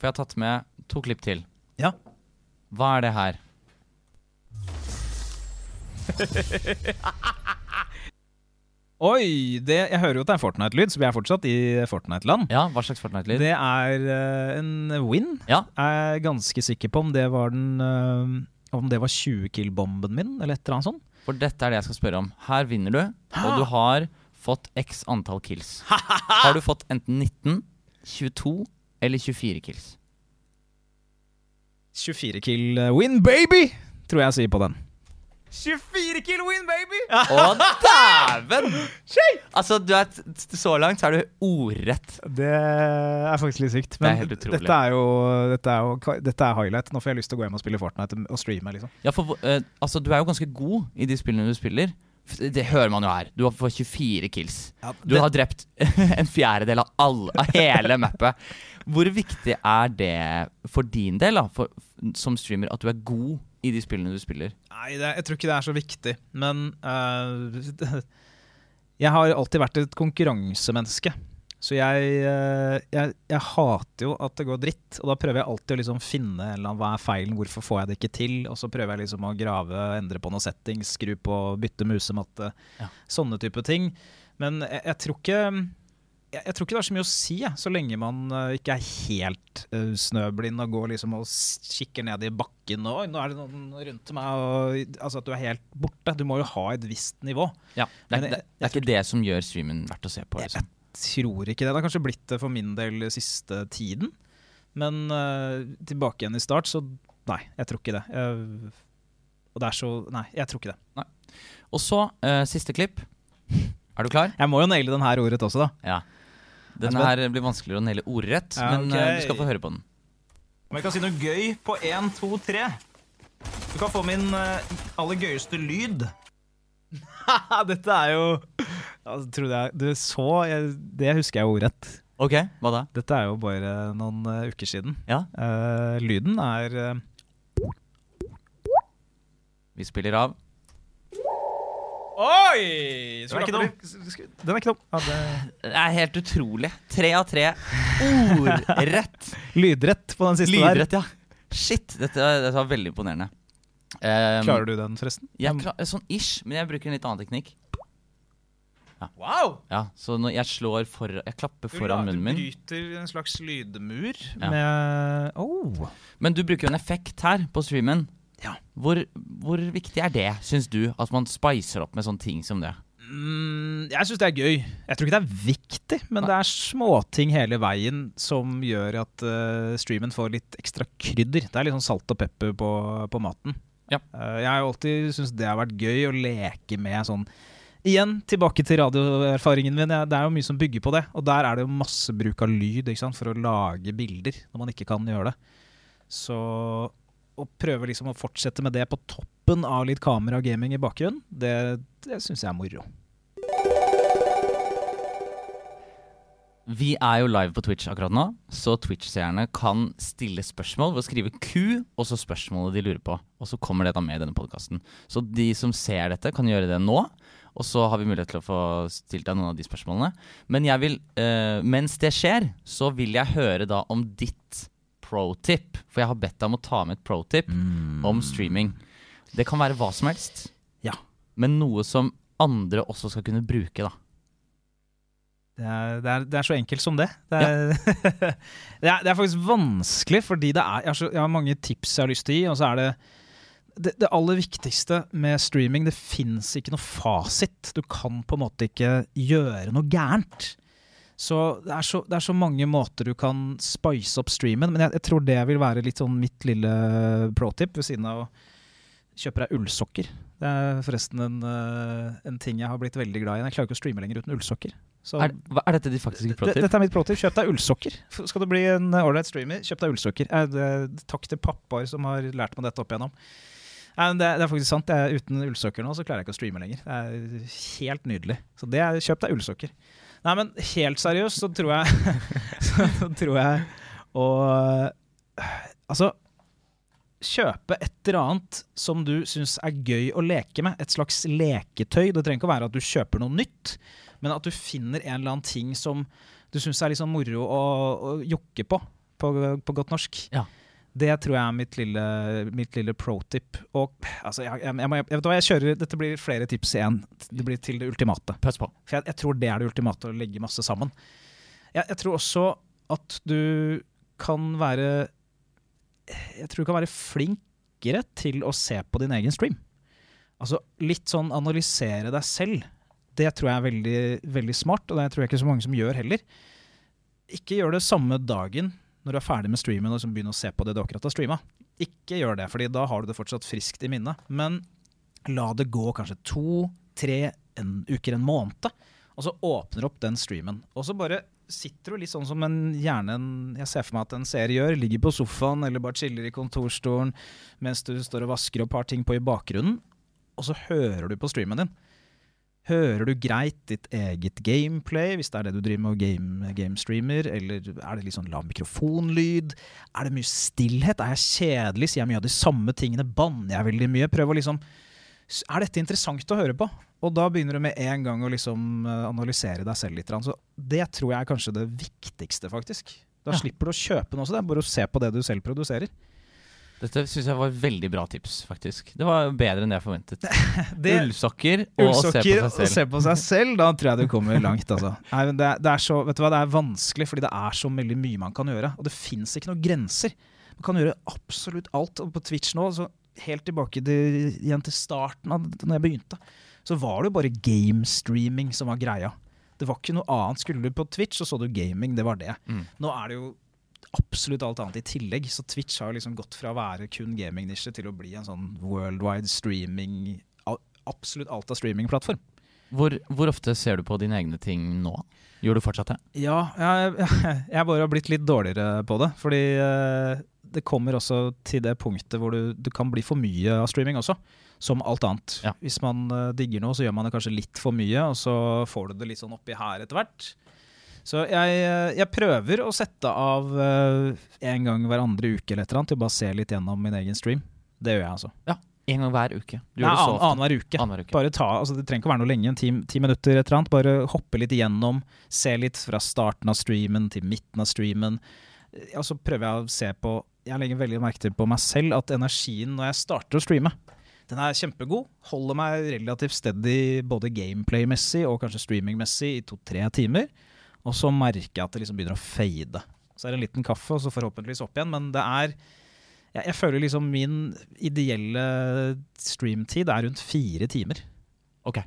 For jeg har tatt med to klipp til. Ja. Hva er det her? Oi! Det, jeg hører jo at det er Fortnite-lyd, så vi er fortsatt i Fortnite-land. Ja, hva slags Fortnite-lyd? Det er uh, en win. Ja. Jeg er ganske sikker på om det var den uh, Om det var 20 kill-bomben min, eller et eller annet sånt. For dette er det jeg skal spørre om. Her vinner du, og du har fått x antall kills. Har du fått enten 19, 22 eller 24 kills? 24 kill eh, win, baby! Tror jeg sier på den. 24 kill win, baby! Å, dæven! Altså, du er, så langt så er du ordrett. Det er faktisk litt sykt. Det er helt utrolig. dette er jo dette er, jo, dette er highlight. Nå får jeg lyst til å gå hjem og spille Fortnite og streame. liksom Ja, for uh, altså, du er jo ganske god i de spillene du spiller. Det hører man jo her. Du har fått 24 kills. Du det- har drept en fjerdedel av, alle, av hele mappet. Hvor viktig er det for din del, da, for, som streamer, at du er god i de spillene du spiller? Nei, det, jeg tror ikke det er så viktig. Men uh, jeg har alltid vært et konkurransemenneske. Så jeg, uh, jeg, jeg hater jo at det går dritt, og da prøver jeg alltid å liksom finne eller hva er feilen, hvorfor får jeg det ikke til? Og så prøver jeg liksom å grave, endre på noen settings, skru på, bytte musematte, Ja. sånne type ting. Men jeg, jeg tror ikke jeg, jeg tror ikke det er så mye å si, så lenge man eh, ikke er helt eh, snøblind og går liksom og kikker ned i bakken og «Oi, nå er det noen rundt meg. Og, altså At du er helt borte. Du må jo ha et visst nivå. Ja, det, er, Men det, det er ikke det som gjør streamen verdt å se på. Liksom. jeg tror ikke det. Det har kanskje blitt det for min del siste tiden. Men uh, tilbake igjen i start, så nei, jeg tror ikke det. Jeg, og det er så Nei, jeg tror ikke det. Nei. Og så, uh, siste klipp. Er du klar? Jeg må jo naile den her ordet også, da. Ja. Den er her blir vanskeligere å naile ordrett, Ja, men eh, du skal få høre på den. Om jeg kan si noe gøy på én, to, tre. Du kan få min eh, aller gøyeste lyd. Dette er jo altså, trodde jeg, du så, jeg, Det husker jeg ordrett. Ok, hva da? Dette er jo bare noen uh, uker siden. Ja, Uh, lyden er uh... vi spiller av. Oi! Den er ikke dum. Den er ikke dum. Ja, det, Det er helt utrolig. Tre av tre. Ordrett. lydrett på den siste der. Lydrett, ja. Shit, dette, dette var veldig imponerende. Um, Klarer du den, forresten? Jeg klar, sånn ish, men jeg bruker en litt annen teknikk. Wow! Ja, Så når jeg slår for, Jeg klapper foran munnen min. Du bryter en slags lydmur Ja. med Oh! Men du bruker jo en effekt her på streamen. Ja. Hvor, hvor viktig er det, syns du? At man spicer opp med sånne ting som det? Mm, jeg syns det er gøy. Jeg tror ikke det er viktig, men det er småting hele veien som gjør at uh, streamen får litt ekstra krydder. Det er litt sånn salt og pepper på, på maten. Ja. Uh, jeg har alltid syntes det har vært gøy å leke med sånn Igjen tilbake til radioerfaringen min. Det er jo mye som bygger på det. Og der er det jo masse bruk av lyd for å lage bilder når man ikke kan gjøre det. Så å prøve liksom å fortsette med det på toppen av litt kamera og gaming i bakgrunnen, det, det syns jeg er moro. Vi er jo live på Twitch akkurat nå, så Twitch-seerne kan stille spørsmål ved å skrive Q og så spørsmålet de lurer på. Og så kommer det da med i denne podkasten. Så de som ser dette, kan gjøre det nå. Og så har vi mulighet til å få stilt deg noen av de spørsmålene. Men jeg vil, uh, mens det skjer, så vil jeg høre da om ditt pro-tip. For jeg har bedt deg om å ta med et pro-tip om streaming. Det kan være hva som helst, Ja. men noe som andre også skal kunne bruke, da. Det er, det, er, det er så enkelt som det. Det er, det, er, det er faktisk vanskelig, fordi det er, jeg, har så, jeg har mange tips jeg har lyst til å gi. Og så er det det, det aller viktigste med streaming, det fins ikke noe fasit. Du kan på en måte ikke gjøre noe gærent. Så det er så, det er så mange måter du kan spice opp streamen. Men jeg, jeg tror det vil være litt sånn mitt lille pro-tip ved siden av å kjøpe deg ullsokker. Det er forresten en, eh, en ting jeg har blitt veldig glad i. Jeg klarer ikke å streame lenger uten ullsokker. Så Er, er dette de faktiske det- pro-tip? Dette er mitt pro-tip. Kjøp deg ullsokker. Skal du bli en ålreit streamer, kjøp deg ullsokker. Eh, Takk til pappaer som har lært meg dette opp igjennom. Nei, det, er faktisk sant. Uten ullsokker nå så klarer jeg ikke å streame lenger. Det er helt nydelig. Så det er, kjøp deg ullsokker. Nei, men helt seriøst så tror jeg Så tror jeg å Altså Kjøpe et eller annet som du syns er gøy å leke med. Et slags leketøy. Det trenger ikke å være at du kjøper noe nytt, men at du finner en eller annen ting som du syns er sånn moro å, å jokke på, på, på godt norsk. Ja. Det tror jeg er mitt lille, mitt lille pro-tip. Og altså, jeg, jeg, jeg, vet hva, jeg kjører, Dette blir flere tips igjen. Det blir til det ultimate. Pass på. For jeg, jeg tror det er det ultimate, å legge masse sammen. Jeg tror også at du kan være Jeg tror du kan være flinkere til å se på din egen stream. Altså litt sånn analysere deg selv. Det tror jeg er veldig, veldig smart, og det tror jeg ikke så mange som gjør heller. Ikke gjør det samme dagen når du er ferdig med streamen og liksom begynner å se på det du akkurat har streama. Ikke gjør det, fordi da har du det fortsatt friskt i minnet. Men la det gå kanskje to, tre en uker, en måned, og så åpner opp den streamen. Og så bare sitter du litt sånn som en gjerne jeg ser for meg at en seer gjør. Ligger på sofaen eller bare chiller i kontorstolen mens du står og vasker opp har ting på i bakgrunnen. Og så hører du på streamen din. Hører du greit ditt eget gameplay, hvis det er det du driver med og game, gamestreamer? Eller er det litt sånn lav mikrofonlyd? Er det mye stillhet? Er jeg kjedelig? Sier jeg mye av de samme tingene? Banner jeg veldig mye? Prøv å liksom Er dette interessant å høre på? Og da begynner du med en gang å liksom eh, analysere deg selv litt. Så det tror jeg er kanskje det viktigste, faktisk. Da Ja. slipper du å kjøpe noe, også. det er bare å se på det du selv produserer. Dette syns jeg var et veldig bra tips, faktisk. Det var bedre enn jeg forventet. Det, Ullsokker og Ullsokker å se på seg selv. se på seg selv, da tror jeg du kommer langt. Altså. Nei, men det, er- det, er så, vet du hva, det er vanskelig, fordi det er så veldig mye man kan gjøre. Og det fins ikke noen grenser. Man kan gjøre absolutt alt. Og på Twitch nå, så helt tilbake til, igjen til starten av når jeg begynte, så var det jo bare gamestreaming som var greia. Det var ikke noe annet. Skulle du på Twitch, så så du gaming. Det var det. Mm. Nå er det jo absolutt alt annet i tillegg. Så Twitch har liksom gått fra å være kun gamingnisje til å bli en sånn worldwide streaming Absolutt alt av streamingplattform. Hvor, hvor ofte ser du på dine egne ting nå? Gjør du fortsatt det? Ja, jeg, jeg bare har blitt litt dårligere på det. Fordi eh, det kommer også til det punktet hvor du, du kan bli for mye av streaming også. Som alt annet. Ja. Hvis man eh, digger noe, så gjør man det kanskje litt for mye, og så får du det litt sånn oppi her etter hvert. Så jeg, eh, jeg prøver å sette av eh, en gang hver andre uke eller et eller annet til å bare se litt gjennom min egen stream. Det gjør jeg, altså. Ja, En gang hver uke. Du Nei, annenhver annen- uke. Annenhver uke. Ta, altså Det trenger ikke å være noe lenge, en ti, ti minutter et eller annet. Bare hoppe litt igjennom, se litt fra starten av streamen til midten av streamen. Eh, Og så prøver jeg å se på Jeg legger veldig merke til på meg selv at energien når jeg starter å streame, den er kjempegod. Holder meg relativt steady både gameplay-messig og kanskje streaming-messig i to-tre timer. Og så merker jeg at det liksom begynner å fade. Så er det en liten kaffe, og så forhåpentligvis opp igjen. Men det er jeg, jeg føler liksom min ideelle streamtid er rundt fire timer. Ok.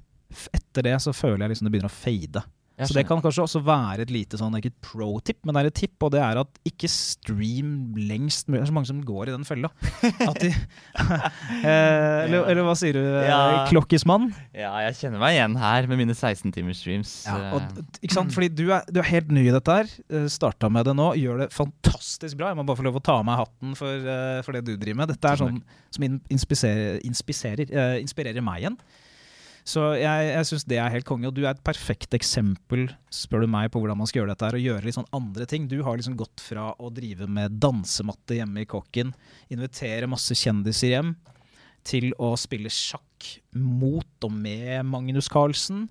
Etter det så føler jeg liksom det begynner å fade. Jeg så det kan kanskje også være et lite sånn, ikke et pro-tip, men det er et tipp, og det er at ikke stream lengst mulig. Det er så mange som går i den fella. De, eh, eller, eller hva sier du, eh, Ja. klokkismann? Ja, jeg kjenner meg igjen her med mine 16 timers streams. Ja, Eh, og, ikke sant? Fordi du er, du er helt ny i dette her. Starta med det nå, gjør det fantastisk bra. Jeg må bare få lov å ta av meg hatten for, for det du driver med. Dette er sånn som inspiserer, inspiserer, inspirerer meg igjen. Så jeg, jeg syns det er helt konge. Og du er et perfekt eksempel, spør du meg, på hvordan man skal gjøre dette her, og gjøre litt sånn andre ting. Du har liksom gått fra å drive med dansematte hjemme i kokken, invitere masse kjendiser hjem, til å spille sjakk mot og med Magnus Carlsen.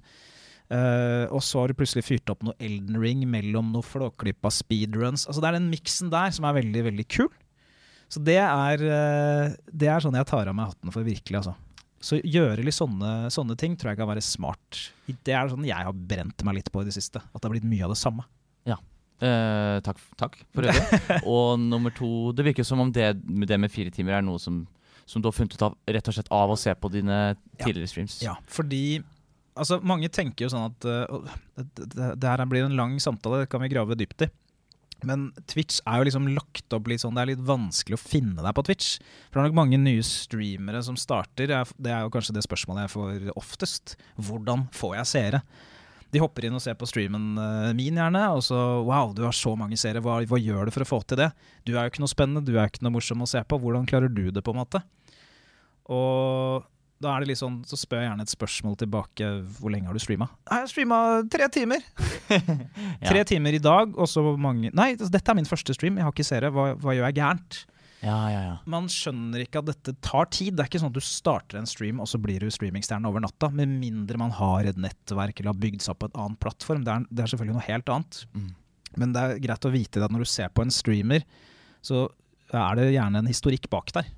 Uh, og så har du plutselig fyrt opp noe Elden Ring mellom noe flåklippa speedruns. Altså Det er den miksen der som er veldig, veldig kul. Så det er, uh, det er sånn jeg tar av meg hatten for virkelig, altså. Så gjøre litt sånne, sånne ting tror jeg kan være smart. Det er sånn jeg har brent meg litt på i det siste. At det har blitt mye av det samme. Eh, takk, takk for øvrig. og nummer to, det virker som om det, det med fire timer er noe som, som du har funnet ut av rett og slett av å se på dine tidligere streams. Ja, fordi altså, mange tenker jo sånn at uh, det, det her blir en lang samtale, det kan vi grave dypt i. Men Twitch er jo liksom lagt opp litt sånn Det er litt vanskelig å finne deg på Twitch. For det er nok mange nye streamere som starter. Det er- jo kanskje det spørsmålet jeg får oftest. Hvordan får jeg seere? De hopper inn og ser på streamen eh, min, gjerne. Og så Wow, du har så mange seere. Hva, hva gjør du for å få til det? Du er jo ikke noe spennende, du er ikke noe morsom å se på. Hvordan klarer du det, på en måte? Og da er det litt sånn, så spør jeg gjerne et spørsmål tilbake. Hvor lenge har du streama? Jeg har streama tre timer. Ja. Tre timer i dag, og så mange Nei, altså, dette er min første stream. Jeg har ikke seere. Hva, hva gjør jeg gærent? Ja, ja, ja. Man skjønner ikke at dette tar tid. Det er ikke sånn at du starter en stream, og så blir du streamingstjerne over natta. Med mindre man har et nettverk eller har bygd seg opp på en annen plattform. Det er, det er selvfølgelig noe helt annet. Mm. Men det er greit å vite det at når du ser på en streamer, så er det gjerne en historikk bak der.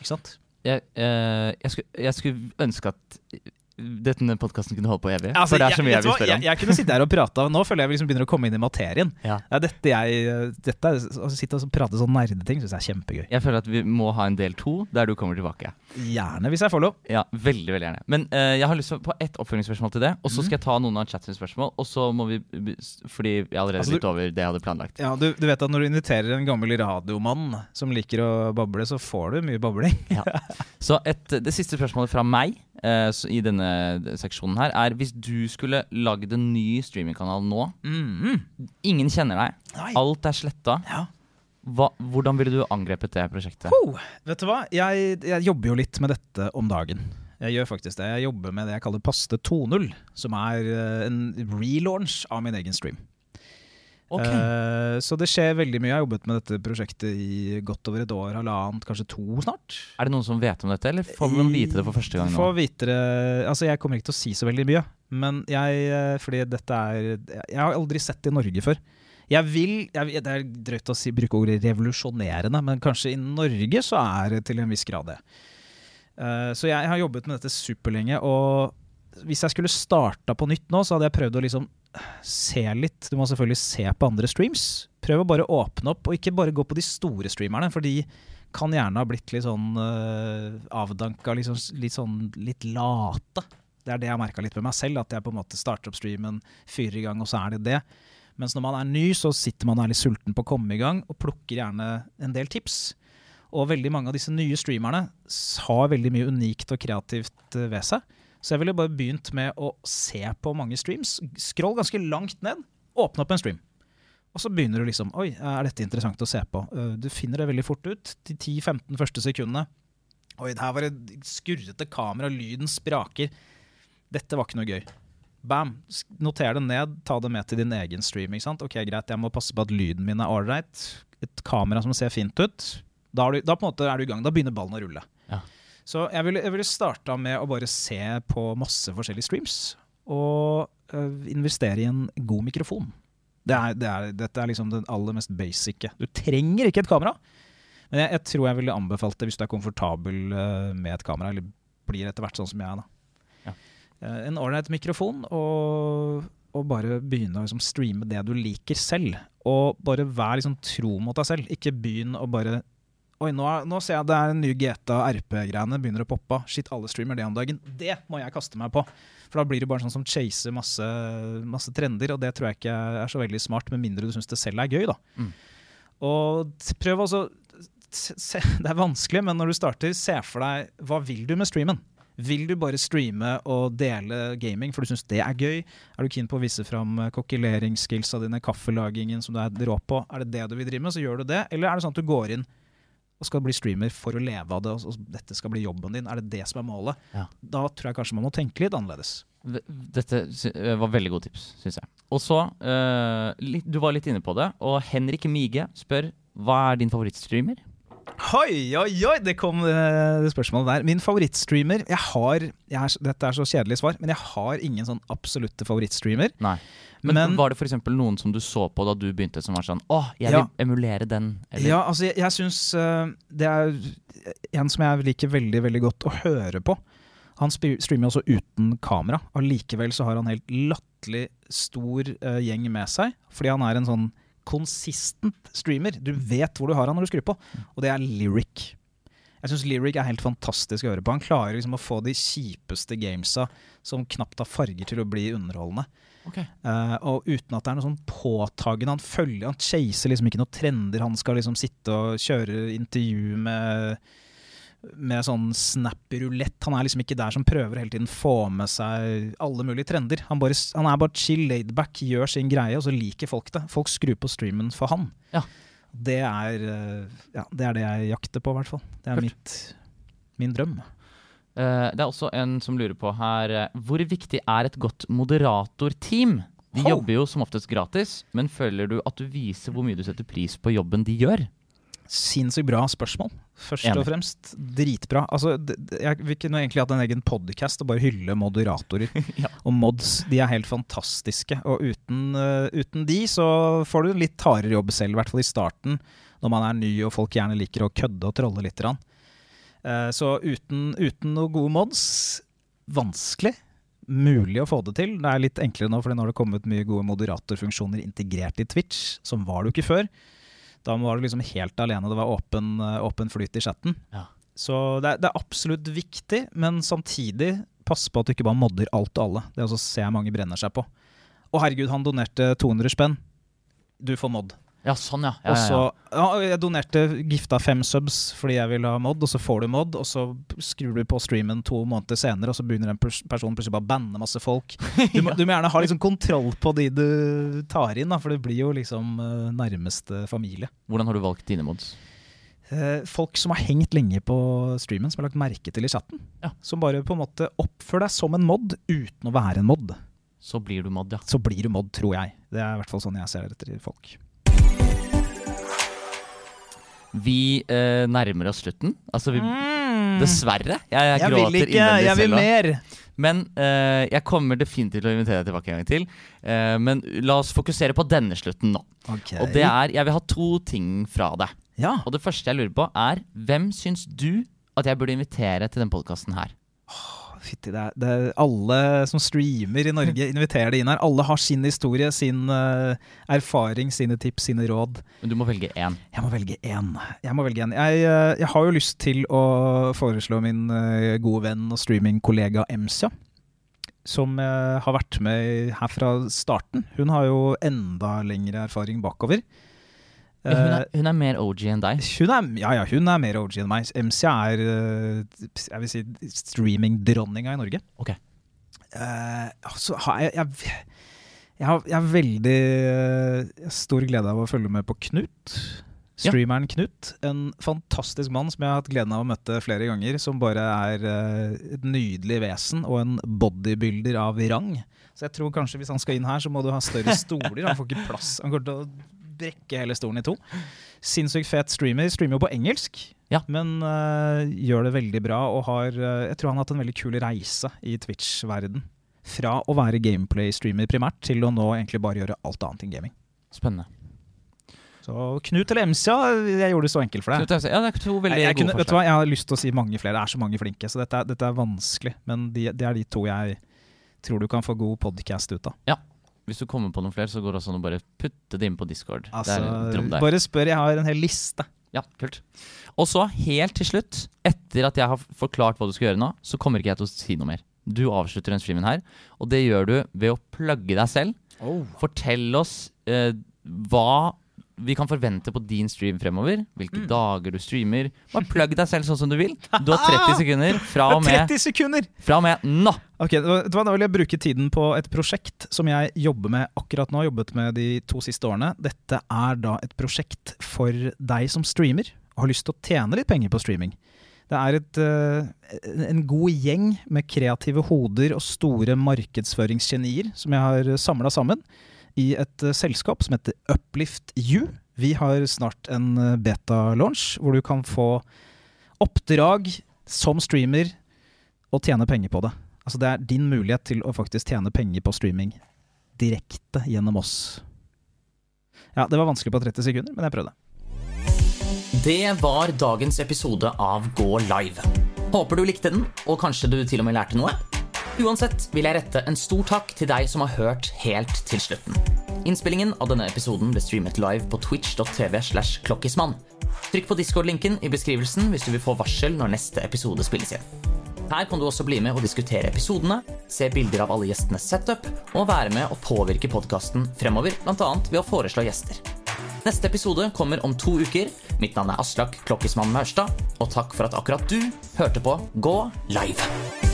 Ikke sant? Jeg, eh, jeg, skulle, jeg skulle ønske at denne podkasten kunne holde på evig. Altså, for det er så mye jeg, vil spørre om. Jeg, jeg kunne sitte her og prate, nå føler jeg vi liksom begynner å komme inn i materien. Ja. Det dette jeg dette Å sitte og prate sånn nerdeting syns jeg er kjempegøy. Jeg føler at vi må ha en del to der du kommer tilbake. Gjerne, hvis jeg får lov. Ja, Veldig veldig gjerne. Men uh, jeg har lyst på ett oppfølgingsspørsmål til det. Og så Mhm. skal jeg ta noen av chattens spørsmål. Og så må vi Fordi jeg er allerede Altså, litt over det jeg hadde planlagt. Ja, du, du vet at Når du inviterer en gammel radiomann som liker å bable, så får du mye babling. Så et, det siste spørsmålet fra meg eh, i denne seksjonen her er hvis du skulle lagd en ny streamingkanal nå Mm. Ingen kjenner deg, Nei. alt er sletta. Ja. Hva, hvordan ville du angrepet det prosjektet? Oh, vet du hva? Jeg, jeg jobber jo litt med dette om dagen. Jeg gjør faktisk det. Jeg jobber med det jeg kaller Paste 2.0, som er eh, en relaunch av min egen stream. Ok. Uh, så det skjer veldig mye. Jeg har jobbet med dette prosjektet i godt over et år, halvannet, kanskje to snart. Er det noen som vet om dette, eller får man vite det for første gang nå? Får vite det Altså, jeg kommer ikke til å si så veldig mye, men jeg eh, Fordi dette er Jeg har aldri sett det i Norge før. Jeg vil jeg, Det er drøyt å si, bruke ordet revolusjonerende, men kanskje i Norge så er det til en viss grad det. Uh, så jeg har jobbet med dette superlenge, og hvis jeg skulle starta på nytt nå, så hadde jeg prøvd å liksom se litt. Du må selvfølgelig se på andre streams. Prøv å bare åpne opp, og ikke bare gå på de store streamerne, for de kan gjerne ha blitt litt sånn uh, avdanka, litt sånn, litt sånn litt late. Det er det jeg har merka litt med meg selv, at jeg på en måte starter opp streamen, fyrer i gang, og så er det det. Mens når man er ny, så sitter man og litt sulten på å komme i gang, og plukker gjerne en del tips. Og veldig mange av disse nye streamerne har veldig mye unikt og kreativt eh, ved seg. Så jeg ville bare begynt med å se på mange streams. Scroll ganske langt ned, åpne opp en stream. Og så begynner du liksom Oi, er dette interessant å se på? Uh, du finner det veldig fort ut. De 10-15 første sekundene. Oi, det her var et skurrete kamera, lyden spraker. Dette var ikke noe gøy. Bam! Noter det ned, ta det med til din egen stream. ikke sant? Ok, Greit, jeg må passe på at lyden min er ålreit. Et kamera som ser fint ut. Da, du, da på en måte er du i gang. Da begynner ballen å rulle. Så jeg ville, jeg ville starta med å bare se på masse forskjellige streams. Og øh, investere i en god mikrofon. Det er, det er, dette er liksom det aller mest basice. Du trenger ikke et kamera. Men jeg, jeg tror jeg ville anbefalt det hvis du er komfortabel øh, med et kamera. Eller blir etter hvert sånn som jeg er. da. Ja. Eh, en ålreit mikrofon, og, og bare begynne å liksom streame det du liker selv. Og bare vær liksom tro mot deg selv. Ikke begynn å bare Oi, nå, nå ser jeg det er en ny GTA RP-greiene begynner å poppe. Shit, alle streamer det om dagen. Det må jeg kaste meg på. For da blir det bare sånn som chaser masse, masse trender, og det tror jeg ikke er så veldig smart, med mindre du syns det selv er gøy, da. Mm. Og prøv også se, se, Det er vanskelig, men når du starter, se for deg hva vil du med streamen? Vil du bare streame og dele gaming for du syns det er gøy? Er du keen på å vise fram eh, kokkeleringsskillsa dine, kaffelagingen som du er rå på? Er det det du vil drive med, så gjør du det. Eller er det sånn at du går inn og skal bli streamer for å leve av det, og og dette skal bli jobben din? Er det det som er målet? Ja. Da tror jeg kanskje man må tenke litt annerledes. Dette eh, var veldig gode tips, syns jeg. Og så, uh, du var litt inne på det, og Henrik Mige spør hva er din favorittstreamer? Oi, oi, oi! Det kom eh, det spørsmålet der. Min favorittstreamer jeg har, jeg er, Dette er så kjedelig svar, men jeg har ingen sånn absolutte favorittstreamer. Nei. Men, Men- var det f.eks. noen som du så på da du begynte, som var sånn Å, jeg Ja. vil emulere den? Eller? Ja, altså, jeg, jeg syns uh, det er en som jeg liker veldig, veldig godt å høre på. Han streamer også uten kamera. Allikevel så har han helt latterlig stor uh, gjeng med seg, fordi han er en sånn consistent streamer. Du vet hvor du har han når du skrur på, og det er Lyric. Jeg syns Lyric er helt fantastisk å høre på. Han klarer liksom å få de kjipeste gamesa som knapt har farger til å bli underholdende. Okay. Uh, og uten at det er noe sånn påtagende. Han følger, han chaser liksom ikke noen trender. Han skal liksom sitte og kjøre intervju med med sånn snap-rulett. Han er liksom ikke der som prøver hele tiden få med seg alle mulige trender. Han, bare, han er bare chill, laidback, gjør sin greie, og så liker folk det. Folk skrur på streamen for han. Ja. Det er, eh, ja, det er det jeg jakter på, i hvert fall. Det er mitt, min drøm. Uh, det er også en som lurer på her eh, Hvor viktig er et godt moderatorteam? De jobber jo som oftest gratis, men føler du at du viser hvor mye du setter pris på jobben de gjør? Sinnssykt bra spørsmål, først Enig. og fremst. Dritbra. Altså, jeg vil kunne egentlig hatt en egen podkast og bare hylle moderatorer. Ja. Og mods. De er helt fantastiske. Og uten, uh, uten de så får du en litt hardere jobb selv, i hvert fall i starten. Når man er ny og folk gjerne liker å kødde og trolle litt. Eh, så uten, uten noen gode mods vanskelig. Mulig å få det til. Det er litt enklere nå, for nå har det kommet mye gode moderatorfunksjoner integrert i Twitch, som var det jo ikke før. Da var du liksom helt alene, det var åpen, eh, åpen flyt i chatten. Ja. Så det er, det er absolutt viktig, men samtidig pass på at du ikke bare modder alt og alle. Det også ser jeg mange brenner seg på. Å herregud, han donerte 200 spenn. Du får mod. Ja, sånn, ja. ja, Og så ja, ja. Jeg donerte gifta fem subs fordi jeg ville ha mod, og så får du mod, og så skrur du på streamen to måneder senere, og så begynner en pers person plutselig bare å banne masse folk. Du må, du må gjerne ha liksom kontroll på de du tar inn, da, for det blir jo liksom uh, nærmeste familie. Hvordan har du valgt dine mods? Eh, folk som har hengt lenge på streamen, som har lagt merke til i chatten. Ja. Som bare på en måte oppfører deg som en mod uten å være en mod. Så blir du mod, ja. Så blir du mod, tror jeg. Det er i hvert fall sånn jeg ser etter folk. Vi eh, nærmer oss slutten. Altså, vi, dessverre. Jeg, jeg, Mm. Jeg gråter vil ikke, jeg vil mer! Men eh, jeg kommer definitivt til å invitere deg tilbake en gang til. Eh, men la oss fokusere på denne slutten nå. Og det er, Jeg vil ha to ting fra deg. Ja. Og det første jeg lurer på, er hvem syns du at jeg burde invitere til denne podkasten her? Fytti, det er, det er alle som streamer i Norge, inviterer det inn her. Alle har sin historie, sin uh, erfaring, sine tips, sine råd. Men du må velge én. Jeg må velge én. Jeg, må velge en. jeg, uh, jeg har jo lyst til å foreslå min uh, gode venn og streamingkollega Emsia. Som har vært med her fra starten. Hun har jo enda lengre erfaring bakover. Hun Eh, er, hun er mer OG enn deg. hun er, ja, ja, hun er mer OG enn meg. MC er eh, jeg vil si streamingdronninga i Norge. Ok. Uh, altså, har jeg, jeg, Jeg har, jeg har veldig eh, stor glede av å følge med på Knut. Streameren Knut. En fantastisk mann som jeg har hatt gleden av å møte flere ganger. Som bare er eh, et nydelig vesen og en bodybuilder av rang. Så jeg tror kanskje hvis han skal inn her, så må du ha større stoler. Han får ikke plass. Han kommer til å brekke hele stolen i to. Sinnssykt fet streamer. Streamer jo på engelsk, Ja. men uh, gjør det veldig bra. Og har uh, Jeg tror han har hatt en veldig kul reise i Twitch-verden. Fra å være gameplay-streamer primært, til å nå egentlig bare gjøre alt annet enn gaming. Spennende. Så Knut eller MC, jeg gjorde det så enkelt for deg. Knut Ja, det er to veldig Jeg, jeg, gode forslag. jeg har lyst til å si mange flere. Det er så mange flinke, så dette, dette er vanskelig. Men de, det er de to jeg tror du kan få god podcast ut av. Hvis du kommer på noen flere, så går det også an å bare putte det inn på Discord. Altså, bare spør, jeg har en hel liste. Ja, kult. Og så, helt til slutt, etter at jeg har forklart hva du skal gjøre nå, så kommer ikke jeg til å si noe mer. Du avslutter den streamen her, og det gjør du ved å plugge deg selv. Fortell oss eh, hva vi kan forvente på din stream fremover. Hvilke Mm. dager du streamer. Bare plugg deg selv sånn som du vil. Du har 30 sekunder fra og med, 30 sekunder! fra og med nå. Ok, Da vil jeg bruke tiden på et prosjekt som jeg jobber med akkurat nå. Jobbet med de to siste årene. Dette er da et prosjekt for deg som streamer og har lyst til å tjene litt penger på streaming. Det er et, eh, en god gjeng med kreative hoder og store markedsføringsgenier som jeg har samla sammen i et eh, selskap som heter Uplift You. Vi har snart en eh, beta-launch hvor du kan få oppdrag som streamer og tjene penger på det. Altså Det er din mulighet til å faktisk tjene penger på streaming direkte gjennom oss. Ja, det var vanskelig på 30 sekunder, men jeg prøvde. Det var dagens episode av Gå live. Håper du likte den, og kanskje du til og med lærte noe. Uansett vil jeg rette en stor takk til deg som har hørt helt til slutten. Innspillingen av denne episoden ble streamet live på twitch.tv slash klokkismann. Trykk på Discord-linken i beskrivelsen hvis du vil få varsel når neste episode spilles inn. Her kan du også bli med og diskutere episodene, se bilder av alle gjestenes setup, og være med og påvirke podkasten fremover, bl.a. ved å foreslå gjester. Neste episode kommer om to uker. Mitt navn er Aslak Klokkismann Maurstad, og takk for at akkurat du hørte på Gå live.